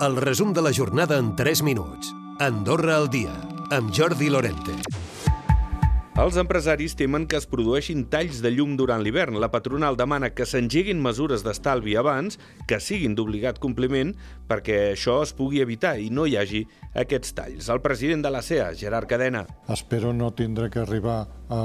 El resum de la jornada en 3 minuts. Andorra al dia, amb Jordi Lorente. Els empresaris temen que es produeixin talls de llum durant l'hivern. La patronal demana que s'engeguin mesures d'estalvi abans, que siguin d'obligat compliment, perquè això es pugui evitar i no hi hagi aquests talls. El president de la CEA, Gerard Cadena. Espero no tindre que arribar a,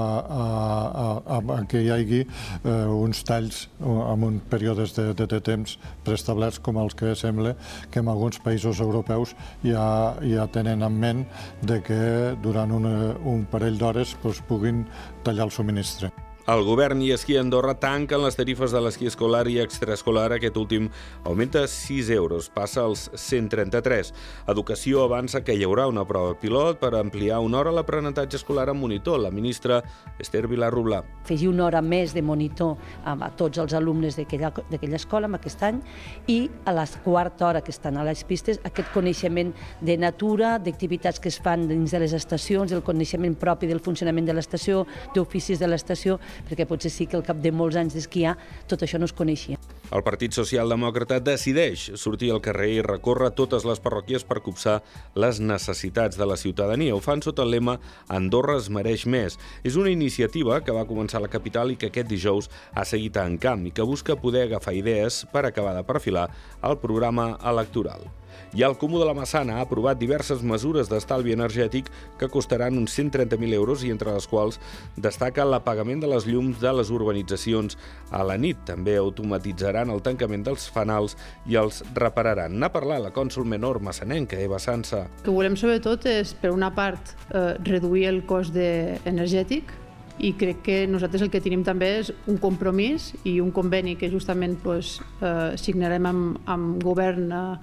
a, a, que hi hagi eh, uns talls en un períodes de, de, de temps preestablerts com els que sembla que en alguns països europeus ja, ja tenen en ment de que durant una, un parell d'hores doncs, puguin tallar el subministre. El govern i Esquí Andorra tanquen les tarifes de l'esquí escolar i extraescolar. Aquest últim augmenta 6 euros, passa als 133. Educació avança que hi haurà una prova pilot per ampliar una hora l'aprenentatge escolar amb monitor. La ministra Esther Vilarrubla. Afegir una hora més de monitor a tots els alumnes d'aquella escola en aquest any i a la quarta hora que estan a les pistes aquest coneixement de natura, d'activitats que es fan dins de les estacions, el coneixement propi del funcionament de l'estació, d'oficis de l'estació, perquè potser sí que al cap de molts anys d'esquiar tot això no es coneixia. El Partit Socialdemòcrata decideix sortir al carrer i recórrer totes les parròquies per copsar les necessitats de la ciutadania. Ho fan sota el lema Andorra es mereix més. És una iniciativa que va començar a la capital i que aquest dijous ha seguit en camp i que busca poder agafar idees per acabar de perfilar el programa electoral. I el Comú de la Massana ha aprovat diverses mesures d'estalvi energètic que costaran uns 130.000 euros i entre les quals destaca l'apagament de les llums de les urbanitzacions a la nit. També automatitzaran el tancament dels fanals i els repararan. N'ha parlat la cònsul menor massanenca, Eva Sansa. El que volem sobretot és, per una part, eh, reduir el cost de energètic, i crec que nosaltres el que tenim també és un compromís i un conveni que justament pues, eh, signarem amb, amb govern Eh,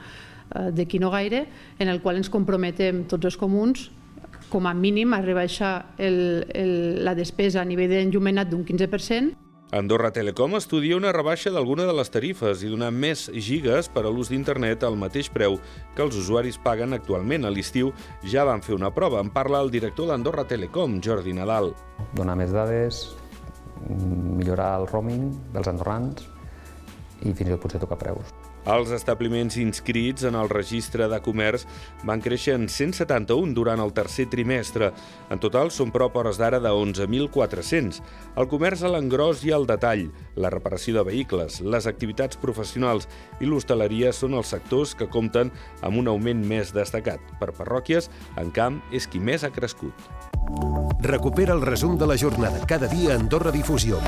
d'aquí no gaire, en el qual ens comprometem tots els comuns com a mínim a rebaixar el, el, la despesa a nivell d'enllumenat d'un 15%. Andorra Telecom estudia una rebaixa d'alguna de les tarifes i donar més gigas per a l'ús d'internet al mateix preu que els usuaris paguen actualment. A l'estiu ja van fer una prova. En parla el director d'Andorra Telecom, Jordi Nadal. Donar més dades, millorar el roaming dels andorrans i fins i tot potser tocar preus. Els establiments inscrits en el registre de comerç van créixer en 171 durant el tercer trimestre. En total són prop hores d'ara de 11.400. El comerç a l'engròs i al detall, la reparació de vehicles, les activitats professionals i l'hostaleria són els sectors que compten amb un augment més destacat. Per parròquies, en camp, és qui més ha crescut. Recupera el resum de la jornada cada dia a Andorra Difusió.